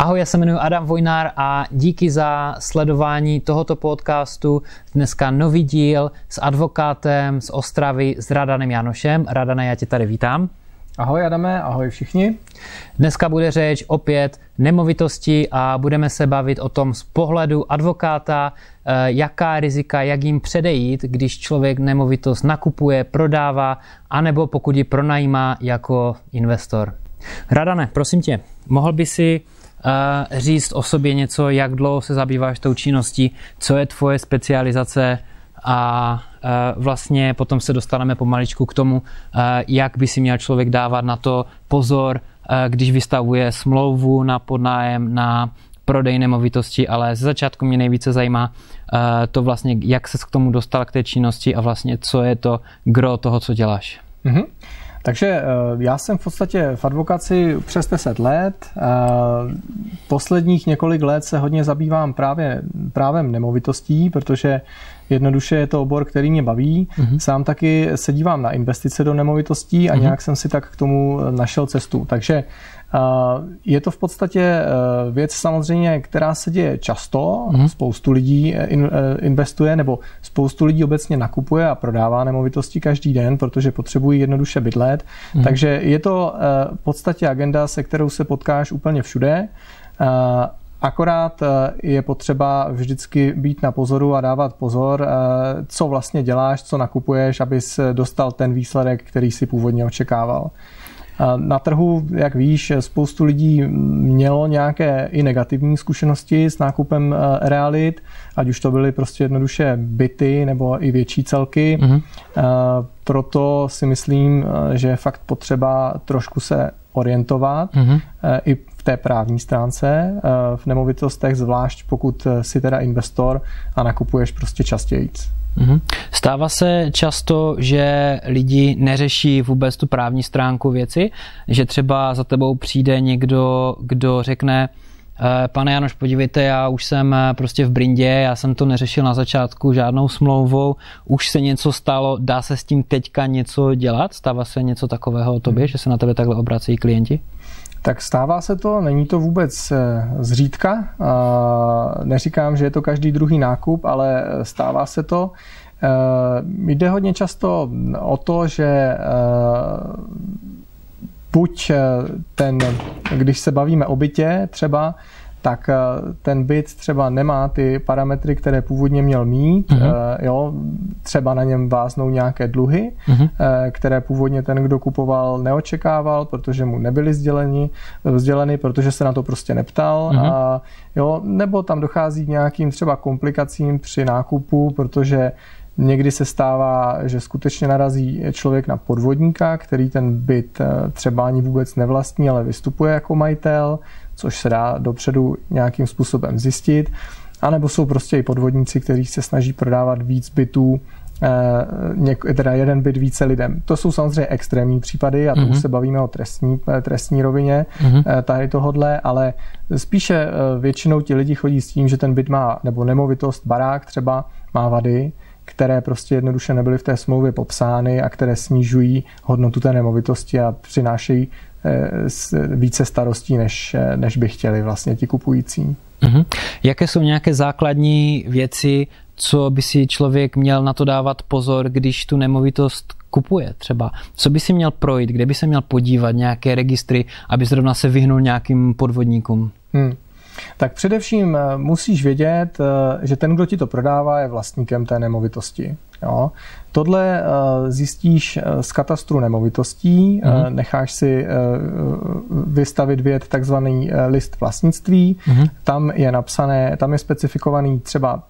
Ahoj, já se jmenuji Adam Vojnár a díky za sledování tohoto podcastu. Dneska nový díl s advokátem z Ostravy, s Radanem Janošem. Radane, já tě tady vítám. Ahoj Adame, ahoj všichni. Dneska bude řeč opět nemovitosti a budeme se bavit o tom z pohledu advokáta, eh, jaká rizika, jak jim předejít, když člověk nemovitost nakupuje, prodává, anebo pokud ji pronajímá jako investor. Radane, prosím tě, mohl by si říct o sobě něco, jak dlouho se zabýváš tou činností, co je tvoje specializace a uh, vlastně potom se dostaneme pomaličku k tomu, uh, jak by si měl člověk dávat na to pozor, když vystavuje smlouvu na podnájem, na prodej nemovitosti, ale ze začátku mě nejvíce zajímá to vlastně, jak se k tomu dostal k té činnosti a vlastně co je to gro toho, co děláš. Mm-hmm. Takže eh, já jsem v podstatě v advokaci přes 10 let. Eh, posledních několik let se hodně zabývám právě právem nemovitostí, protože jednoduše je to obor, který mě baví. Mm-hmm. Sám taky se dívám na investice do nemovitostí a mm-hmm. nějak jsem si tak k tomu našel cestu. Takže je to v podstatě eh, věc samozřejmě, která se děje často. Mm-hmm. Spoustu lidí eh, eh, investuje nebo spoustu lidí obecně nakupuje a prodává nemovitosti každý den, protože potřebují jednoduše bydlet. Mm-hmm. Takže je to v podstatě agenda, se kterou se potkáš úplně všude. Akorát je potřeba vždycky být na pozoru a dávat pozor, co vlastně děláš, co nakupuješ, abys dostal ten výsledek, který si původně očekával. Na trhu, jak víš, spoustu lidí mělo nějaké i negativní zkušenosti s nákupem eh, realit, ať už to byly prostě jednoduše byty nebo i větší celky. Mm-hmm. Proto si myslím, eh, že je fakt potřeba trošku se orientovat mm-hmm. i v té právní stránce v nemovitostech, zvlášť pokud si teda investor a nakupuješ prostě častěji. Mhm. Stává se často, že lidi neřeší vůbec tu právní stránku věci, že třeba za tebou přijde někdo, kdo řekne, eh, Pane Janoš, podívejte, já už jsem eh, prostě v Brindě, já jsem to neřešil na začátku žádnou smlouvou, už se něco stalo, dá se s tím teďka něco dělat? Stává se něco takového o tobě, že se na tebe takhle obracejí klienti? Tak stává se to, není to vůbec eh, zřídka. Neříkám, že je to každý druhý nákup, ale stává se to. Eh, jde hodně často o to, že eh, buď ten, když se bavíme o bytě třeba, tak eh, ten byt třeba nemá ty parametry, které původně měl mít. Mm-hmm. Jo, třeba na něm váznou nějaké dluhy, mm-hmm. které původně ten, kdo kupoval, neočekával, protože mu nebyly sděleni, vzděleny, protože se na to prostě neptal. Mm-hmm. A, jo, nebo tam dochází k nějakým třeba komplikacím při nákupu, protože Někdy se stává, že skutečně narazí člověk na podvodníka, který ten byt třeba ani vůbec nevlastní, ale vystupuje jako majitel, což se dá dopředu nějakým způsobem zjistit. A nebo jsou prostě i podvodníci, kteří se snaží prodávat víc bytů, eh, teda jeden byt více lidem. To jsou samozřejmě extrémní případy a to mm-hmm. už mhm. se bavíme o trestní, eh, trestní rovině mm-hmm. tady tohodle, ale spíše většinou ti lidi chodí s tím, že ten byt má, nebo nemovitost, barák třeba, má vady, které prostě jednoduše nebyly v té smlouvě popsány a které snižují hodnotu té nemovitosti a přinášejí více starostí, než, eh, než by chtěli vlastně ti kupující. Mm-hmm. Jaké jsou nějaké základní věci, co by si člověk měl na to dávat pozor, když tu nemovitost kupuje třeba? Co by si měl projít, kde by se měl podívat, nějaké registry, aby zrovna se vyhnul nějakým podvodníkům? Hmm. Tak především eh, musíš vědět, že ten, kdo ti to prodává, je vlastníkem té nemovitosti. Jo. Tohle eh, zjistíš eh, z katastru nemovitostí, mm-hmm. necháš si vystavit věd takzvaný list vlastnictví, mm-hmm. tam je napsané, tam je specifikovaný třeba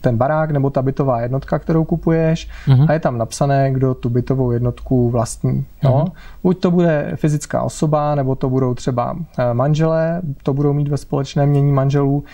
ten barák nebo ta bytová jednotka, kterou kupuješ mm-hmm. a je tam napsané, kdo tu bytovou jednotku vlastní. Jo. Mm-hmm. Buď to bude fyzická osoba, nebo to budou třeba manželé, to budou mít ve společném mění manželů,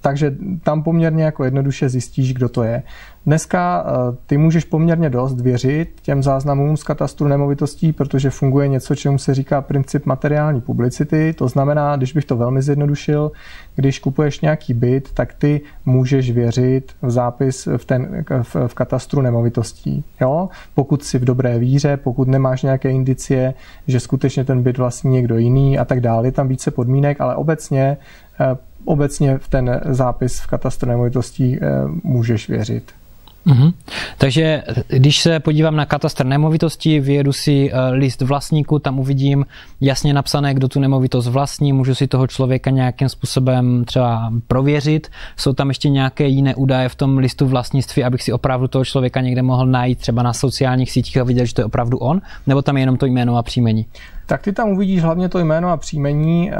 takže tam poměrně jako jednoduše zjistíš, kdo to je. Dneska eh, ty můžeš poměrně dost věřit těm záznamům z katastru nemovitostí, protože funguje něco, čemu se říká princip materiální publicity. To znamená, když bych to velmi zjednodušil, když kupuješ nějaký byt, tak ty můžeš věřit v zápis v, ten, v, v katastru nemovitostí. Jo? Pokud si v dobré víře, pokud nemáš nějaké indicie, že skutečně ten byt vlastní někdo jiný a tak dále, tam více podmínek, ale obecně eh, obecně v ten zápis v katastru nemovitostí eh, můžeš věřit. Mm-hmm. Takže když se podívám na katastr nemovitosti, vyjedu si eh, list vlastníku, tam uvidím jasně napsané, kdo tu nemovitost vlastní, můžu si toho člověka nějakým způsobem třeba prověřit. Jsou tam ještě nějaké jiné údaje v tom listu vlastnictví, abych si opravdu toho člověka někde mohl najít třeba na sociálních sítích a vidět, že to je opravdu on, nebo tam je jenom to jméno a příjmení? Tak ty tam uvidíš hlavně to jméno a příjmení, eh,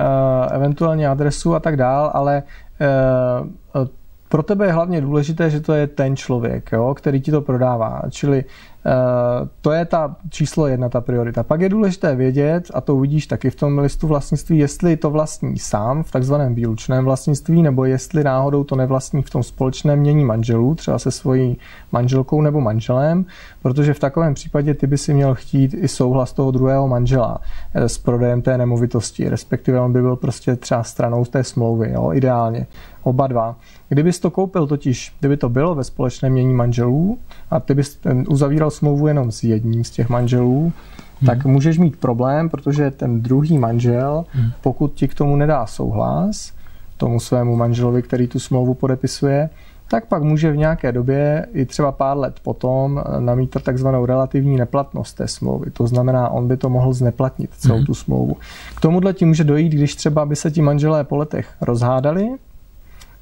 eventuálně adresu a tak dál, ale eh, pro tebe je hlavně důležité, že to je ten člověk, jo, který ti to prodává. Čili Eh, to je ta číslo jedna, ta priorita. Pak je důležité vědět, a to uvidíš taky v tom listu vlastnictví, jestli to vlastní sám v takzvaném výlučném vlastnictví, nebo jestli náhodou to nevlastní v tom společném mění manželů, třeba se svojí manželkou nebo manželem, protože v takovém případě ty by si měl chtít i souhlas toho druhého manžela eh, s prodejem té nemovitosti, respektive on by byl prostě třeba stranou té smlouvy, jo, ideálně. Oba dva. Kdybys to koupil totiž, kdyby to bylo ve společném mění manželů a ty bys uzavíral smlouvu jenom s jedním z těch manželů, hmm. tak můžeš mít problém, protože ten druhý manžel, hmm. pokud ti k tomu nedá souhlas, tomu svému manželovi, který tu smlouvu podepisuje, tak pak může v nějaké době i třeba pár let potom namítat takzvanou relativní neplatnost té smlouvy. To znamená, on by to mohl zneplatnit celou hmm. tu smlouvu. K tomuhle ti může dojít, když třeba by se ti manželé po letech rozhádali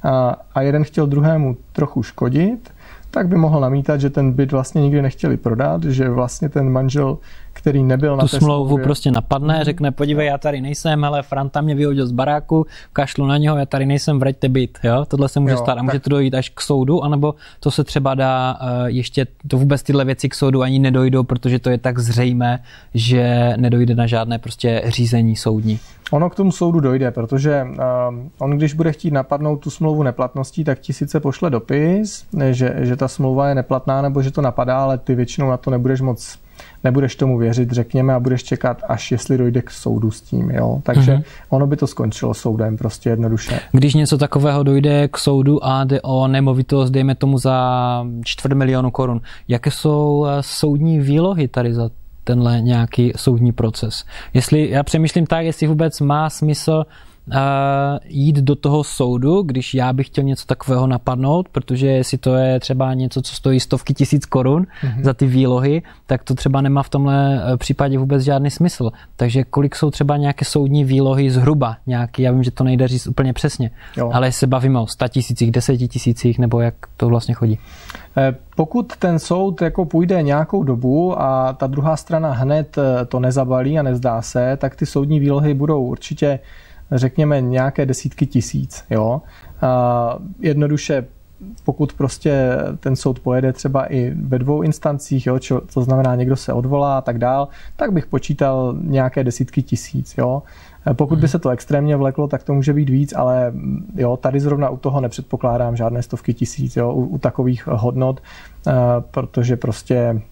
a, jeden chtěl druhému trochu škodit, tak by mohl namítat, že ten byt vlastně nikdy nechtěli prodat, že vlastně ten manžel, který nebyl na tu smlouvu smlouvě, prostě napadne, řekne, podívej, já tady nejsem, hele, Franta mě vyhodil z baráku, kašlu na něho, já tady nejsem, vraťte byt, jo, tohle se může jo, stát. A může tak... to dojít až k soudu, anebo to se třeba dá uh, ještě, to vůbec tyhle věci k soudu ani nedojdou, protože to je tak zřejmé, že nedojde na žádné prostě řízení soudní. Ono k tomu soudu dojde, protože uh, on, když bude chtít napadnout tu smlouvu neplatností, tak ti sice pošle dopis, že, že ta smlouva je neplatná nebo že to napadá, ale ty většinou na to nebudeš moc nebudeš tomu věřit, řekněme, a budeš čekat, až jestli dojde k soudu s tím. Jo? Takže mm-hmm. ono by to skončilo soudem, prostě jednoduše. Když něco takového dojde k soudu a jde o nemovitost, dejme tomu za čtvrt milionu korun, jaké jsou eh, soudní výlohy tady za tenhle nějaký soudní proces. Jestli, já přemýšlím tak, jestli vůbec má smysl uh, jít do toho soudu, když já bych chtěl něco takového napadnout, protože jestli to je třeba něco, co stojí stovky tisíc korun mm-hmm. za ty výlohy, tak to třeba nemá v tomhle eh, případě vůbec žádný smysl. Takže kolik jsou třeba nějaké soudní výlohy zhruba nějaký, já vím, že to nejde říct úplně přesně, jo. ale se bavíme o 100 tisících, 10 tisících, nebo jak to vlastně chodí? Eh, pokud ten soud jako půjde nějakou dobu a ta druhá strana hned to nezabalí a nezdá se, tak ty soudní výlohy budou určitě řekněme nějaké desítky tisíc. Jo? A jednoduše pokud prostě ten soud pojede třeba i ve dvou instancích, jo, čo, to znamená někdo se odvolá a tak dál, tak bych počítal nějaké desítky tisíc. Jo. Pokud by se to extrémně vleklo, tak to může být víc, ale jo, tady zrovna u toho nepředpokládám žádné stovky tisíc jo, u, u takových hodnot, protože prostě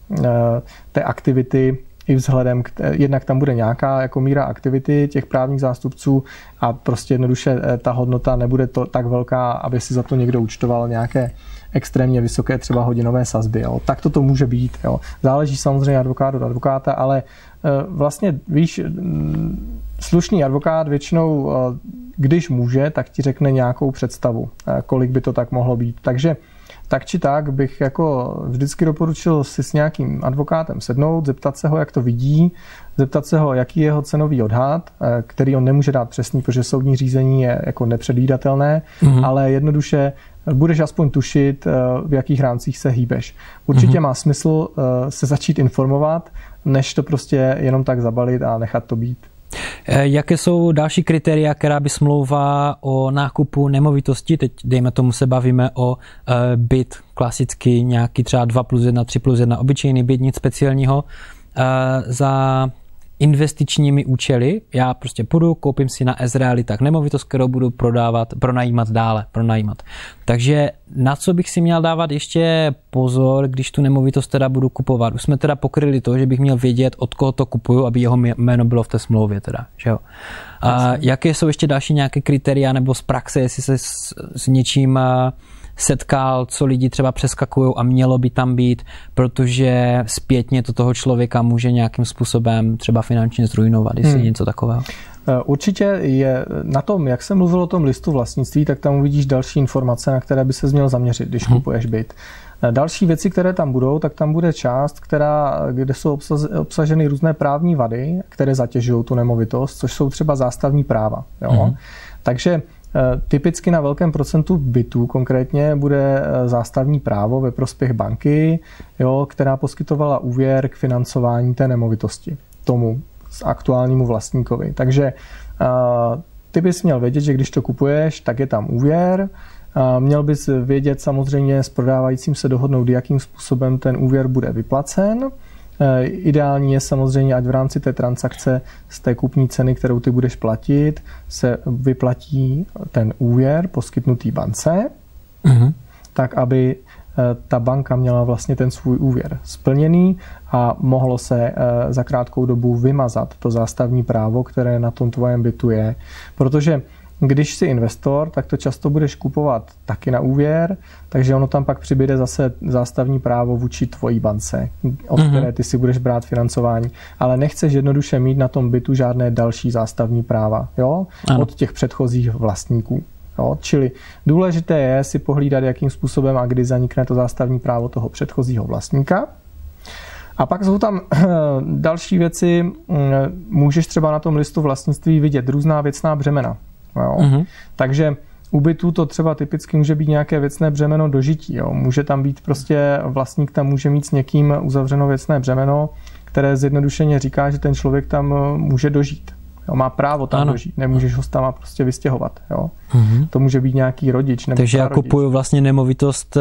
té aktivity i vzhledem k, jednak tam bude nějaká jako míra aktivity těch právních zástupců a prostě jednoduše eh, ta hodnota nebude to tak velká, aby si za to někdo účtoval nějaké extrémně vysoké třeba hodinové sazby. Jo. Tak to to může být. Jo. Záleží samozřejmě advokát od advokáta, ale eh, vlastně víš, mm, slušný advokát většinou, eh, když může, tak ti řekne nějakou představu, kolik by to tak mohlo být. Takže tak či tak bych jako vždycky doporučil si s nějakým advokátem sednout, zeptat se ho, jak to vidí, zeptat se ho, jaký je jeho cenový odhad, eh, který on nemůže dát přesný, protože soudní řízení je jako nepředvídatelné, mm-hmm. ale jednoduše budeš aspoň tušit, eh, v jakých rámcích se hýbeš. Určitě mm-hmm. má smysl eh, se začít informovat, než to prostě jenom tak zabalit a nechat to být. Eh, jaké jsou další kritéria, která by smlouva o nákupu nemovitosti, teď dejme tomu se bavíme o eh, byt klasicky nějaký třeba 2 plus 1, 3 plus 1, obyčejný byt, nic speciálního, eh, za investičními účely. Já prostě půjdu, koupím si na Ezreali tak nemovitost, kterou budu prodávat, pronajímat dále, pronajímat. Takže na co bych si měl dávat ještě pozor, když tu nemovitost teda budu kupovat? Už jsme teda pokryli to, že bych měl vědět, od koho to kupuju, aby jeho jméno bylo v té smlouvě teda, že jo? A jaké jsou ještě další nějaké kritéria nebo z praxe, jestli se s, s něčím setkal, co lidi třeba přeskakují a mělo by tam být, protože zpětně to toho člověka může nějakým způsobem třeba finančně zrujnovat, jestli hmm. něco takového. Eh, určitě je na tom, jak jsem mluvil o tom listu vlastnictví, tak tam uvidíš další informace, na které by se měl zaměřit, když hmm. kupuješ byt. Eh, další věci, které tam budou, tak tam bude část, která, kde jsou obsaženy různé právní vady, které zatěžují tu nemovitost, což jsou třeba zástavní práva. Jo? Hmm. Takže Eh, typicky na velkém procentu bytů konkrétně bude eh, zástavní právo ve prospěch banky, jo, která poskytovala úvěr k financování té nemovitosti tomu aktuálnímu vlastníkovi. Takže uh, ty bys měl vědět, že když to kupuješ, tak je tam úvěr, Měl bys vědět samozřejmě s prodávajícím se dohodnout, jakým způsobem ten úvěr bude vyplacen. Eh, ideální je samozřejmě, ať v rámci té transakce z té kupní ceny, kterou ty budeš platit, se vyplatí ten úvěr poskytnutý bance, uh-huh. tak aby eh, ta banka měla vlastně ten svůj úvěr splněný a mohlo se eh, za krátkou dobu vymazat to zástavní právo, které na tom tvojem bytu je. Protože když jsi investor, tak to často budeš kupovat taky na úvěr, takže ono tam pak přibyde zase zástavní právo vůči tvojí bance, od mm-hmm. které ty si budeš brát financování. Ale nechceš jednoduše mít na tom bytu žádné další zástavní práva jo? od těch předchozích vlastníků. Jo? Čili důležité je si pohlídat, jakým způsobem a kdy zanikne to zástavní právo toho předchozího vlastníka. A pak jsou tam další věci, mm, můžeš třeba na tom listu vlastnictví vidět různá věcná břemena. Jo? Mm-hmm. Takže u bytu to třeba typicky může být nějaké věcné břemeno dožití. Jo? Může tam být prostě, vlastník tam může mít s někým uzavřeno věcné břemeno, které zjednodušeně říká, že ten člověk tam eh, může dožít. Jo, má právo tam ano. dožít, nemůžeš ho tam prostě vystěhovat. Jo. Mm-hmm. To může být nějaký rodič. Nebo Takže já kupuju vlastně nemovitost eh,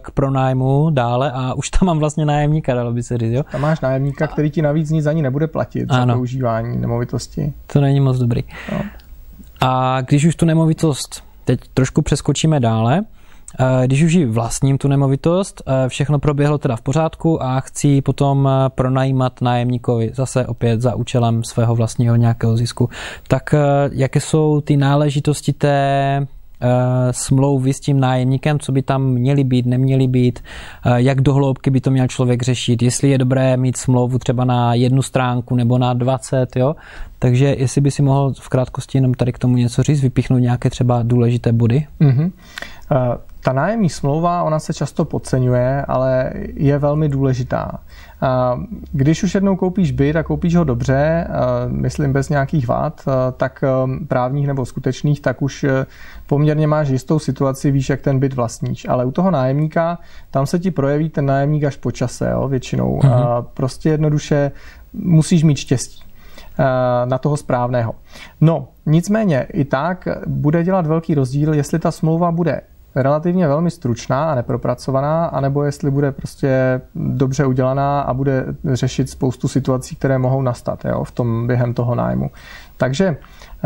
k pronájmu dále a už tam mám vlastně nájemníka, dalo by se říct. Jo? Tam máš nájemníka, který ti navíc nic ani nebude platit ano. za používání nemovitosti. To není moc dobrý. No. A když už tu nemovitost, teď trošku přeskočíme dále, když už ji vlastním tu nemovitost, eh, všechno proběhlo teda v pořádku a chci potom eh, pronajímat nájemníkovi zase opět za účelem svého vlastního nějakého zisku, tak jaké jsou ty náležitosti té Eh, smlouvy s tím nájemníkem, co by tam měly být, neměly být, eh, jak dohloubky by to měl člověk řešit, jestli je dobré mít smlouvu třeba na jednu stránku nebo na 20, jo. Takže jestli by si mohl v krátkosti jenom tady k tomu něco říct, vypíchnout nějaké třeba důležité body. Mm-hmm. Uh, ta nájemní smlouva, ona se často podceňuje, ale je velmi důležitá. Když už jednou koupíš byt a koupíš ho dobře, myslím bez nějakých vád, tak právních nebo skutečných, tak už poměrně máš jistou situaci, víš, jak ten byt vlastníš. Ale u toho nájemníka, tam se ti projeví ten nájemník až po čase, jo, většinou. Mm-hmm. Prostě jednoduše musíš mít štěstí na toho správného. No, nicméně i tak bude dělat velký rozdíl, jestli ta smlouva bude relativně velmi stručná a nepropracovaná, anebo jestli bude prostě dobře udělaná a bude řešit spoustu situací, které mohou nastat jo, v tom během toho nájmu. Takže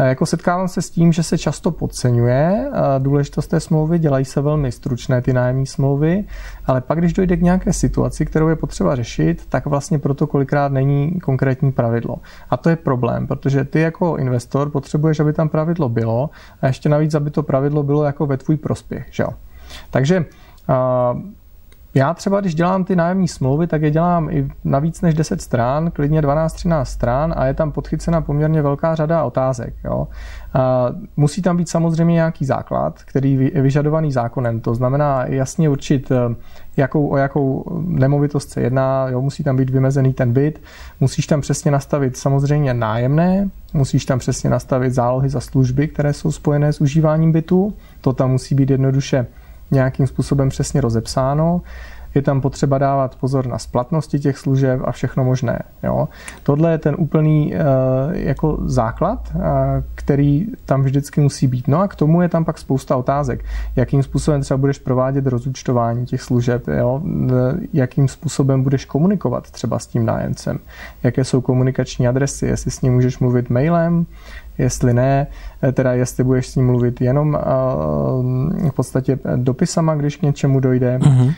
jako setkávám se s tím, že se často podceňuje eh, důležitost té smlouvy, dělají se velmi stručné ty nájemní smlouvy, ale pak, když dojde k nějaké situaci, kterou je potřeba řešit, tak vlastně proto kolikrát není konkrétní pravidlo. A to je problém, protože ty jako investor potřebuješ, aby tam pravidlo bylo a ještě navíc, aby to pravidlo bylo jako ve tvůj prospěch. Že? Takže eh, já třeba, když dělám ty nájemní smlouvy, tak je dělám i na víc než 10 stran, klidně 12-13 stran a je tam podchycena poměrně velká řada otázek. Jo. A musí tam být samozřejmě nějaký základ, který je vyžadovaný zákonem. To znamená jasně určit, eh, jakou, o jakou nemovitost se jedná, jo, musí tam být vymezený ten byt, musíš tam přesně nastavit samozřejmě nájemné, musíš tam přesně nastavit zálohy za služby, které jsou spojené s užíváním bytu, to tam musí být jednoduše nějakým způsobem přesně rozepsáno. je tam potřeba dávat pozor na splatnosti těch služeb a všechno možné. Jo. Tohle je ten úplný uh, jako základ, uh, který tam vždycky musí být. No a k tomu je tam pak spousta otázek. Jakým způsobem třeba budeš provádět rozúčtování těch služeb, jo? jakým způsobem budeš komunikovat třeba s tím nájemcem, jaké jsou komunikační adresy, jestli s ním můžeš mluvit mailem, jestli ne, eh, teda jestli budeš s ním mluvit jenom eh, v podstatě dopisama, když k něčemu dojde. Uh-huh.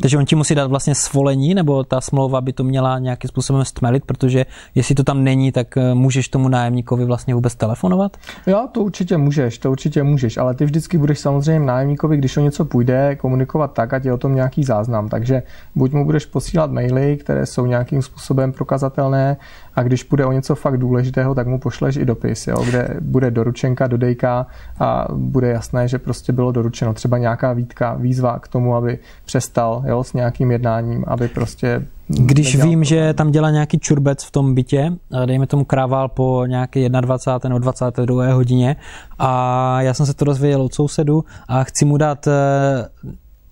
Takže on ti musí dát vlastně svolení, nebo ta smlouva by to měla nějakým způsobem stmelit, protože jestli to tam není, tak můžeš tomu nájemníkovi vlastně vůbec telefonovat? Jo, to určitě můžeš, to určitě můžeš, ale ty vždycky budeš samozřejmě nájemníkovi, když o něco půjde, komunikovat tak, ať je o tom nějaký záznam. Takže buď mu budeš posílat maily, které jsou nějakým způsobem prokazatelné, a když bude o něco fakt důležitého, tak mu pošleš i dopis, jo, kde bude doručenka, dodejka a bude jasné, že prostě bylo doručeno třeba nějaká výtka, výzva k tomu, aby přestal jo, s nějakým jednáním, aby prostě když vím, to. že tam dělá nějaký čurbec v tom bytě, dejme tomu krával po nějaké 21. nebo 22. hodině a já jsem se to dozvěděl od sousedu a chci mu dát eh,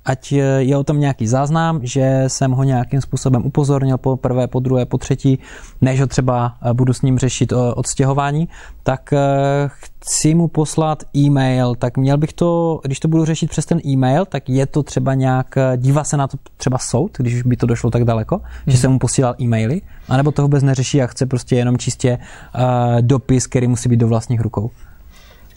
ať je o tom nějaký záznam, že jsem ho nějakým způsobem upozornil po prvé, po druhé, po třetí, než ho třeba eh, budu s ním řešit eh, odstěhování, tak eh, chci mu poslat e-mail, tak měl bych to, když to budu řešit přes ten e-mail, tak je to třeba nějak, dívá se na to třeba soud, když by to došlo tak daleko, hmm. že jsem mu posílal e-maily, anebo to vůbec neřeší a chce prostě jenom čistě dopis, který musí být do vlastních rukou.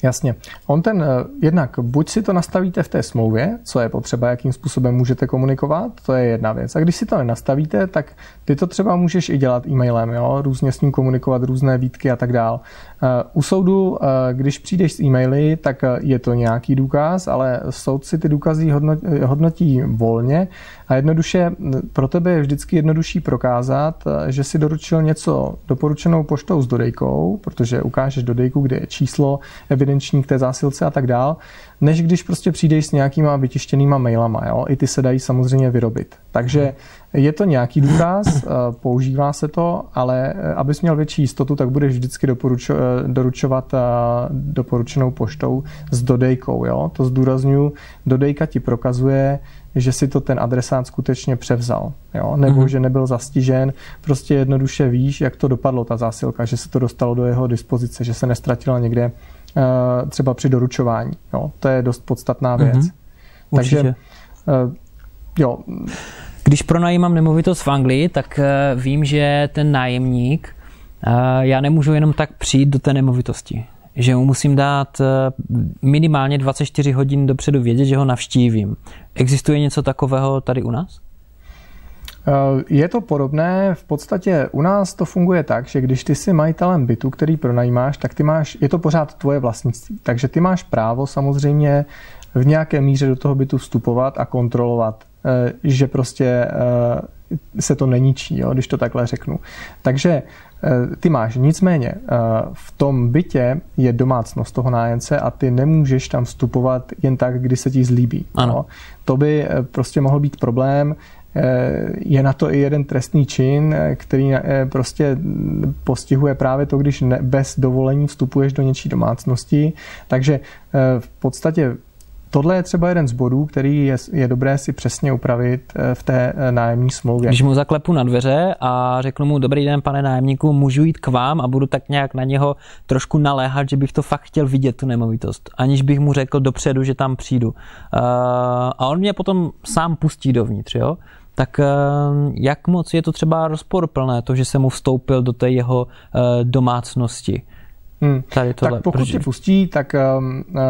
Jasně. On ten, eh, jednak buď si to nastavíte v té smlouvě, co je potřeba, jakým způsobem můžete komunikovat, to je jedna věc. A když si to nenastavíte, tak ty to třeba můžeš i dělat e-mailem, jo? různě s ním komunikovat, různé výtky a tak dál. Eh, u soudu, eh, když přijdeš s e-maily, tak je to nějaký důkaz, ale soud si ty důkazy hodnotí volně a jednoduše pro tebe je vždycky jednodušší prokázat, že si doručil něco doporučenou poštou s dodejkou, protože ukážeš dodejku, kde je číslo, evidenční k té zásilce a tak dál, než když prostě přijdeš s nějakýma vytištěnýma mailama. Jo? I ty se dají samozřejmě vyrobit. Takže je to nějaký důkaz, eh, používá se to, ale eh, abys měl větší jistotu, tak budeš vždycky doporučo, eh, doručovat doporučenou poštou s dodejkou. Jo? To zdůraznuju, dodejka ti prokazuje, že si to ten adresát skutečně převzal, jo? nebo mm-hmm. že nebyl zastižen. Prostě jednoduše víš, jak to dopadlo, ta zásilka, že se to dostalo do jeho dispozice, že se nestratila někde uh, třeba při doručování. Jo? To je dost podstatná věc. Mm-hmm. Takže uh, jo. Když pronajímám nemovitost v Anglii, tak uh, vím, že ten nájemník, já nemůžu jenom tak přijít do té nemovitosti že mu musím dát minimálně 24 hodin dopředu vědět, že ho navštívím. Existuje něco takového tady u nás? Eh, je to podobné, v podstatě u nás to funguje tak, že když ty jsi majitelem bytu, který pronajímáš, tak ty máš, je to pořád tvoje vlastnictví, takže ty máš právo samozřejmě v nějaké míře do toho bytu vstupovat a kontrolovat, eh, že prostě eh, se to neničí, jo, když to takhle řeknu. Takže ty máš. Nicméně v tom bytě je domácnost toho nájemce a ty nemůžeš tam vstupovat jen tak, kdy se ti zlíbí. Ano. Jo. To by prostě mohl být problém, Eh, je na to i jeden trestný čin, eh, který eh, prostě postihuje právě to, když bez dovolení vstupuješ do něčí domácnosti. Takže v podstatě Tohle je třeba jeden z bodů, který je, je dobré si přesně upravit v té nájemní smlouvě. Když mu zaklepu na dveře a řeknu mu, dobrý den, pane nájemníku, můžu jít k vám a budu tak nějak na něho trošku naléhat, že bych to fakt chtěl vidět, tu nemovitost, aniž bych mu řekl dopředu, že tam přijdu. A on mě potom sám pustí dovnitř, jo? tak eh, jak moc je to třeba rozporuplné, to, že se mu vstoupil do té jeho eh, domácnosti? Hmm. Tady tohle, tak pokud protože... tě pustí, tak um, uh,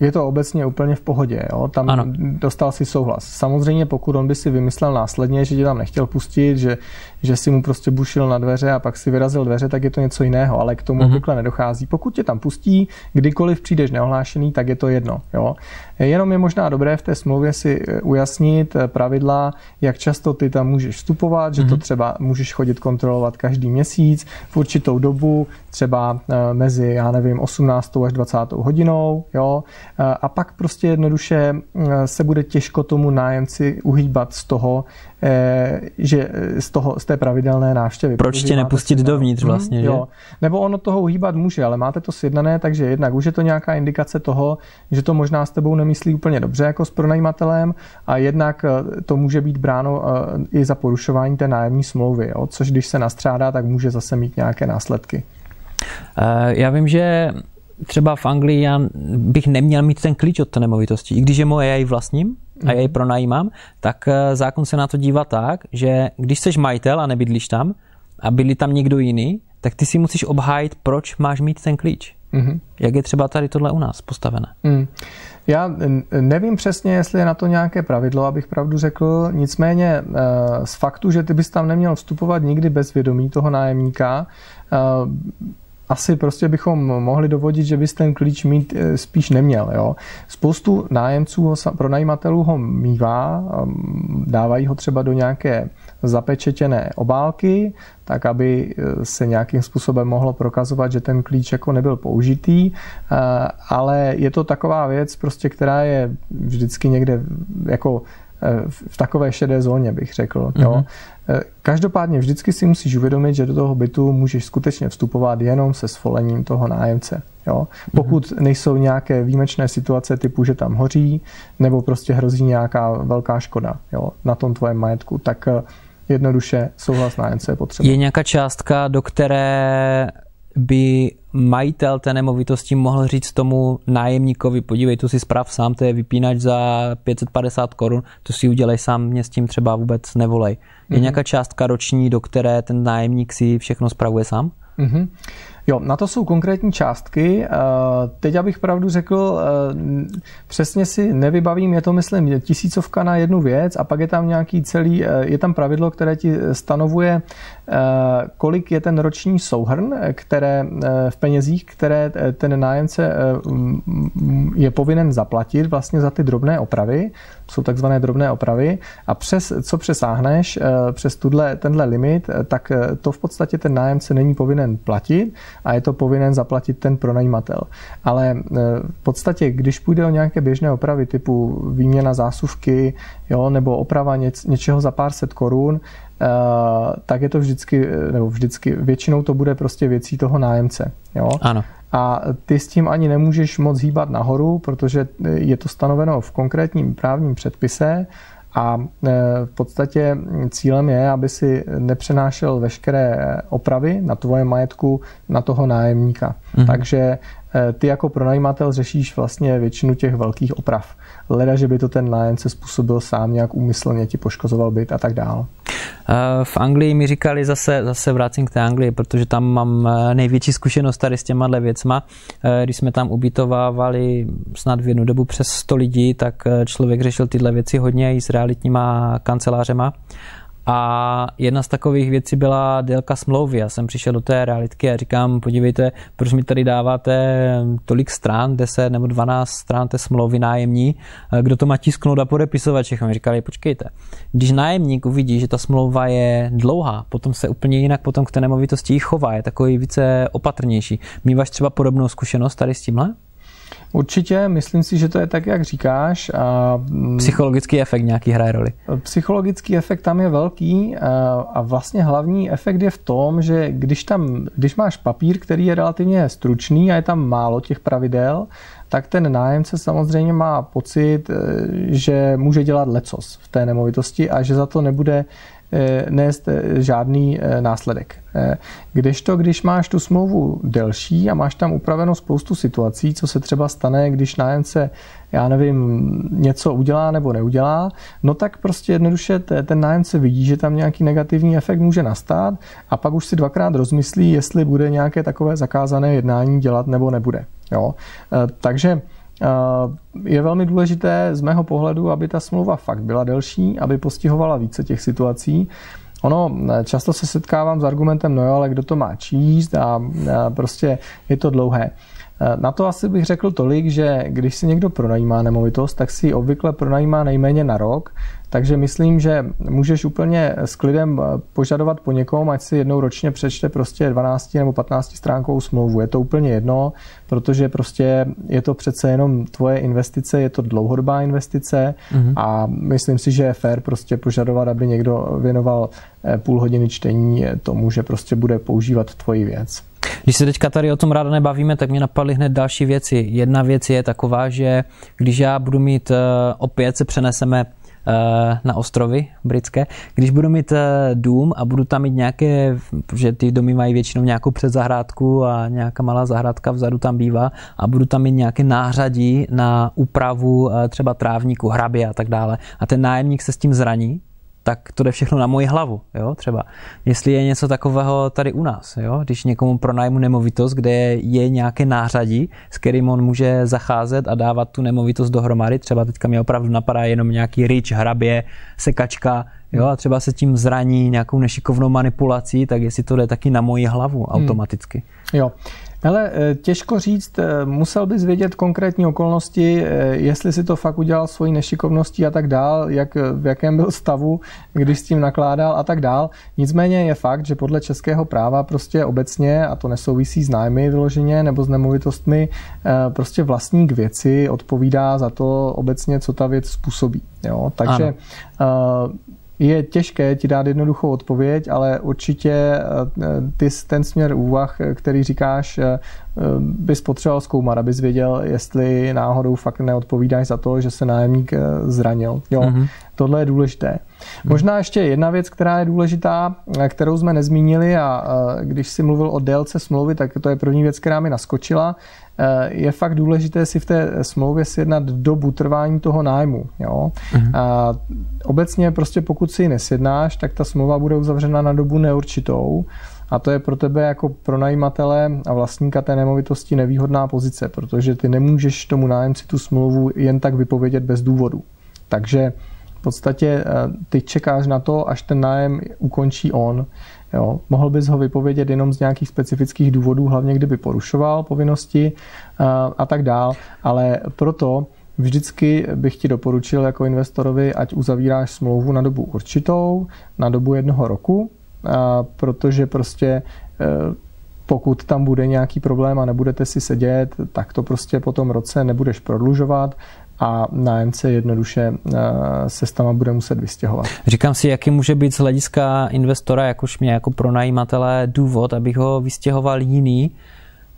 je to obecně úplně v pohodě. Jo? Tam ano. dostal si souhlas. Samozřejmě pokud on by si vymyslel následně, že tě tam nechtěl pustit, že, že si mu prostě bušil na dveře a pak si vyrazil dveře, tak je to něco jiného, ale k tomu mm-hmm. obvykle nedochází. Pokud tě tam pustí, kdykoliv přijdeš neohlášený, tak je to jedno. Jo? Jenom je možná dobré v té smlouvě si eh, ujasnit eh, pravidla, jak často ty tam můžeš vstupovat, že mm-hmm. to mhm. třeba můžeš chodit kontrolovat každý měsíc v určitou dobu, třeba mezi, já nevím, 18. až 20. hodinou, jo, a pak prostě jednoduše se bude těžko tomu nájemci uhýbat z toho, že z, toho, z té pravidelné návštěvy. Proč tě nepustit dovnitř vlastně, hmm, že? Jo. Nebo ono toho uhýbat může, ale máte to sjednané, takže jednak už je to nějaká indikace toho, že to možná s tebou nemyslí úplně dobře jako s pronajímatelem a jednak to může být bráno i za porušování té nájemní smlouvy, jo? což když se nastřádá, tak může zase mít nějaké následky. Eh, já vím, že třeba v Anglii já bych neměl mít ten klíč od té nemovitosti. I když je moje, já ji vlastním a já ji mhm. pronajímám, tak eh, zákon se na to dívá tak, že když jsi majitel a nebydlíš tam a bydlí tam někdo jiný, tak ty si musíš obhájit, proč máš mít ten klíč. Mm-hmm. Jak je třeba tady tohle u nás postavené? Mm. Já nevím přesně, jestli je na to nějaké pravidlo, abych pravdu řekl. Nicméně eh, z faktu, že ty bys tam neměl vstupovat nikdy bez vědomí toho nájemníka, asi prostě bychom mohli dovodit, že bys ten klíč mít eh, spíš neměl. Jo. Spoustu nájemců, pronajímatelů ho mývá, dávají ho třeba do nějaké zapečetěné obálky, tak aby eh, se nějakým způsobem mohlo prokazovat, že ten klíč jako nebyl použitý, eh, ale je to taková věc, prostě, která je vždycky někde jako v takové šedé zóně, bych řekl. Mm-hmm. Jo. Mhm. Každopádně vždycky si musíš uvědomit, že do toho bytu můžeš skutečně vstupovat jenom se svolením toho nájemce. Jo. Pokud mm-hmm. nejsou nějaké výjimečné situace typu, že tam hoří, nebo prostě hrozí nějaká velká škoda jo, na tom tvojem majetku, tak jednoduše souhlas nájemce je potřeba. Je nějaká částka, do které by majitel té nemovitosti mohl říct tomu nájemníkovi, podívej, tu si zpráv sám, to je vypínač za 550 korun, to si udělej sám, mě s tím třeba vůbec nevolej. Je mm-hmm. nějaká částka roční, do které ten nájemník si všechno spravuje sám? Mm-hmm. Jo, na to jsou konkrétní částky. Eh, teď, abych pravdu řekl, eh, přesně si nevybavím, je to, myslím, tisícovka na jednu věc a pak je tam nějaký celý, eh, je tam pravidlo, které ti stanovuje, kolik je ten roční souhrn, které v penězích, které ten nájemce je povinen zaplatit vlastně za ty drobné opravy jsou takzvané drobné opravy a přes, co přesáhneš, eh, přes tuhle, tenhle limit, eh, tak eh, to v podstatě ten nájemce není povinen platit a je to povinen zaplatit ten pronajímatel. Ale v podstatě, když půjde o nějaké běžné opravy typu výměna zásuvky jo, nebo oprava něč, něčeho za pár set korun, tak je to vždycky, nebo vždycky, většinou to bude prostě věcí toho nájemce. Jo? Ano a ty s tím ani nemůžeš moc hýbat nahoru, protože je to stanoveno v konkrétním právním předpise a v podstatě cílem je, aby si nepřenášel veškeré opravy na tvoje majetku na toho nájemníka. Mm-hmm. Takže ty jako pronajímatel řešíš vlastně většinu těch velkých oprav. Leda, že by to ten nájemce způsobil sám nějak úmyslně, ti poškozoval byt a tak dál. V Anglii mi říkali, zase, zase vrátím k té Anglii, protože tam mám eh, největší zkušenost tady s těma věcma. Eh, když jsme tam ubytovávali snad v jednu dobu přes 100 lidí, tak eh, člověk řešil tyhle věci hodně i s realitníma kancelářema. A jedna z takových věcí byla délka smlouvy. Já jsem přišel do té realitky a říkám, podívejte, proč mi tady dáváte tolik stran, 10 nebo 12 stran té smlouvy nájemní, kdo to má tisknout a podepisovat všechno. Mi říkali, počkejte, když nájemník uvidí, že ta smlouva je dlouhá, potom se úplně jinak potom k té nemovitosti chová, je takový více opatrnější. Míváš třeba podobnou zkušenost tady s tímhle? Určitě, myslím si, že to je tak, jak říkáš. A, mm, psychologický efekt nějaký hraje roli. Psychologický efekt tam je velký a, a vlastně hlavní efekt je v tom, že když tam, když máš papír, který je relativně stručný a je tam málo těch pravidel, tak ten nájemce samozřejmě má pocit, e, že může dělat lecos v té nemovitosti a že za to nebude nést eh, žádný eh, následek. Kdežto, když máš tu smlouvu delší a máš tam upravenou spoustu situací, co se třeba stane, když nájemce, já nevím, něco udělá nebo neudělá, no tak prostě jednoduše ten nájemce vidí, že tam nějaký negativní efekt může nastat a pak už si dvakrát rozmyslí, jestli bude nějaké takové zakázané jednání dělat nebo nebude. Jo? Takže je velmi důležité z mého pohledu, aby ta smlouva fakt byla delší, aby postihovala více těch situací. Ono, často se setkávám s argumentem, no jo, ale kdo to má číst a, prostě je to dlouhé. Na to asi bych řekl tolik, že když si někdo pronajímá nemovitost, tak si obvykle pronajímá nejméně na rok, takže myslím, že můžeš úplně s klidem požadovat po někom, ať si jednou ročně přečte prostě 12 nebo 15 stránkovou smlouvu. Je to úplně jedno, protože prostě je to přece jenom tvoje investice, je to dlouhodobá investice mm-hmm. a myslím si, že je fér prostě požadovat, aby někdo věnoval eh, půl hodiny čtení tomu, že prostě bude používat tvoji věc. Když se teďka tady o tom ráda nebavíme, tak mě napadly hned další věci. Jedna věc je taková, že když já budu mít, eh, opět se přeneseme eh, na ostrovy britské. Když budu mít eh, dům a budu tam mít nějaké, že ty domy mají většinou nějakou předzahrádku a nějaká malá zahrádka vzadu tam bývá a budu tam mít nějaké nářadí na úpravu třeba trávníku, hrabě a tak dále a ten nájemník se s tím zraní, tak to jde všechno na moji hlavu, jo, třeba. Jestli je něco takového tady u nás, jo, když někomu pronajmu nemovitost, kde je nějaké nářadí, s kterým on může zacházet a dávat tu nemovitost dohromady, třeba teďka mi opravdu napadá jenom nějaký rič, hrabě, sekačka, jo, a třeba se tím zraní nějakou nešikovnou manipulací, tak jestli to jde taky na moji hlavu hmm. automaticky. Jo, ale eh, těžko říct, eh, musel bys vědět konkrétní okolnosti, eh, jestli si to fakt udělal svojí nešikovností a tak dál, jak, v jakém byl stavu, když s tím nakládal a tak dál. Nicméně je fakt, že podle českého práva prostě obecně, a to nesouvisí s nájmy vyloženě nebo s nemovitostmi, prostě vlastník věci odpovídá za to obecně, co ta věc způsobí. Jo? Takže ano je těžké ti dát jednoduchou odpověď, ale určitě eh, ty, ten směr úvah, který říkáš, eh, bys potřeboval zkoumat, abys věděl, jestli náhodou fakt neodpovídáš za to, že se nájemník eh, zranil. Jo, mm-hmm. Tohle je důležité. Mm-hmm. Možná ještě jedna věc, která je důležitá, kterou jsme nezmínili a když si mluvil o délce smlouvy, tak to je první věc, která mi naskočila. Je fakt důležité si v té smlouvě sjednat dobu trvání toho nájmu. Jo? Mm-hmm. A obecně prostě pokud si ji nesjednáš, tak ta smlouva bude uzavřena na dobu neurčitou a to je pro tebe jako pronajímatele a vlastníka té nemovitosti nevýhodná pozice, protože ty nemůžeš tomu nájemci tu smlouvu jen tak vypovědět bez důvodu. Takže podstatě eh, ty čekáš na to, až ten nájem ukončí on. Jo. Mohl bys ho vypovědět jenom z nějakých specifických důvodů, hlavně kdyby porušoval povinnosti a, eh, a tak dál, ale proto Vždycky bych ti doporučil jako investorovi, ať uzavíráš smlouvu na dobu určitou, na dobu jednoho roku, protože prostě pokud tam bude nějaký problém a nebudete si sedět, tak to prostě po tom roce nebudeš prodlužovat a nájemce jednoduše e, se s tama bude muset vystěhovat. Říkám si, jaký může být z hlediska investora, jakož mě jako pronajímatele, důvod, abych ho vystěhoval jiný,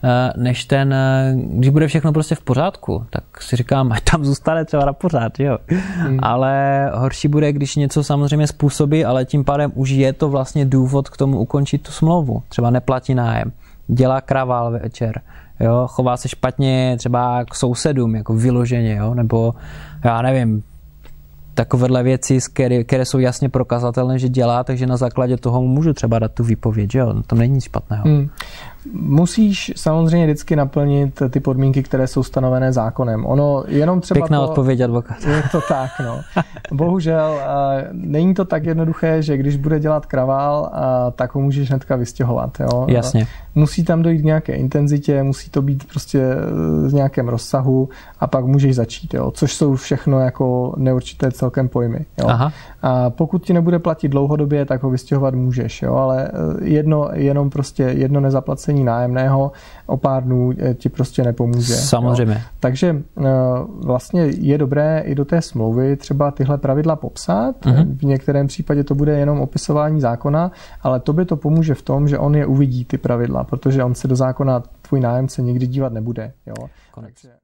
Eh, než ten, eh, když bude všechno prostě v pořádku, tak si říkám, ať tam zůstane třeba na pořád, jo. Hmm. Ale horší bude, když něco samozřejmě způsobí, ale tím pádem už je to vlastně důvod k tomu ukončit tu smlouvu. Třeba neplatí nájem, dělá kravál večer, jo, chová se špatně třeba k sousedům, jako vyloženě, jo, nebo já nevím, takovéhle věci, které, které jsou jasně prokazatelné, že dělá, takže na základě toho můžu třeba dát tu výpověď, že jo, to není nic špatného. Hmm. Musíš samozřejmě vždycky naplnit ty podmínky, které jsou stanovené zákonem. Ono jenom třeba Pěkná to, odpověď advokát. Je to tak, no. Bohužel není to tak jednoduché, že když bude dělat kravál, tak ho můžeš hnedka vystěhovat. Jo? Jasně. Musí tam dojít k nějaké intenzitě, musí to být prostě v nějakém rozsahu a pak můžeš začít, jo? což jsou všechno jako neurčité celkem pojmy. Jo? Aha. A pokud ti nebude platit dlouhodobě, tak ho vystěhovat můžeš, jo? ale jedno, jenom prostě jedno nezaplacení zaplacení nájemného o pár dnů eh, ti prostě nepomůže. Samozřejmě. Jo. Takže eh, vlastně je dobré i do té smlouvy třeba tyhle pravidla popsat. Uh-huh. V některém případě to bude jenom opisování zákona, ale to by to pomůže v tom, že on je uvidí ty pravidla, protože on se do zákona tvůj nájemce nikdy dívat nebude. Jo. Konec. Takže...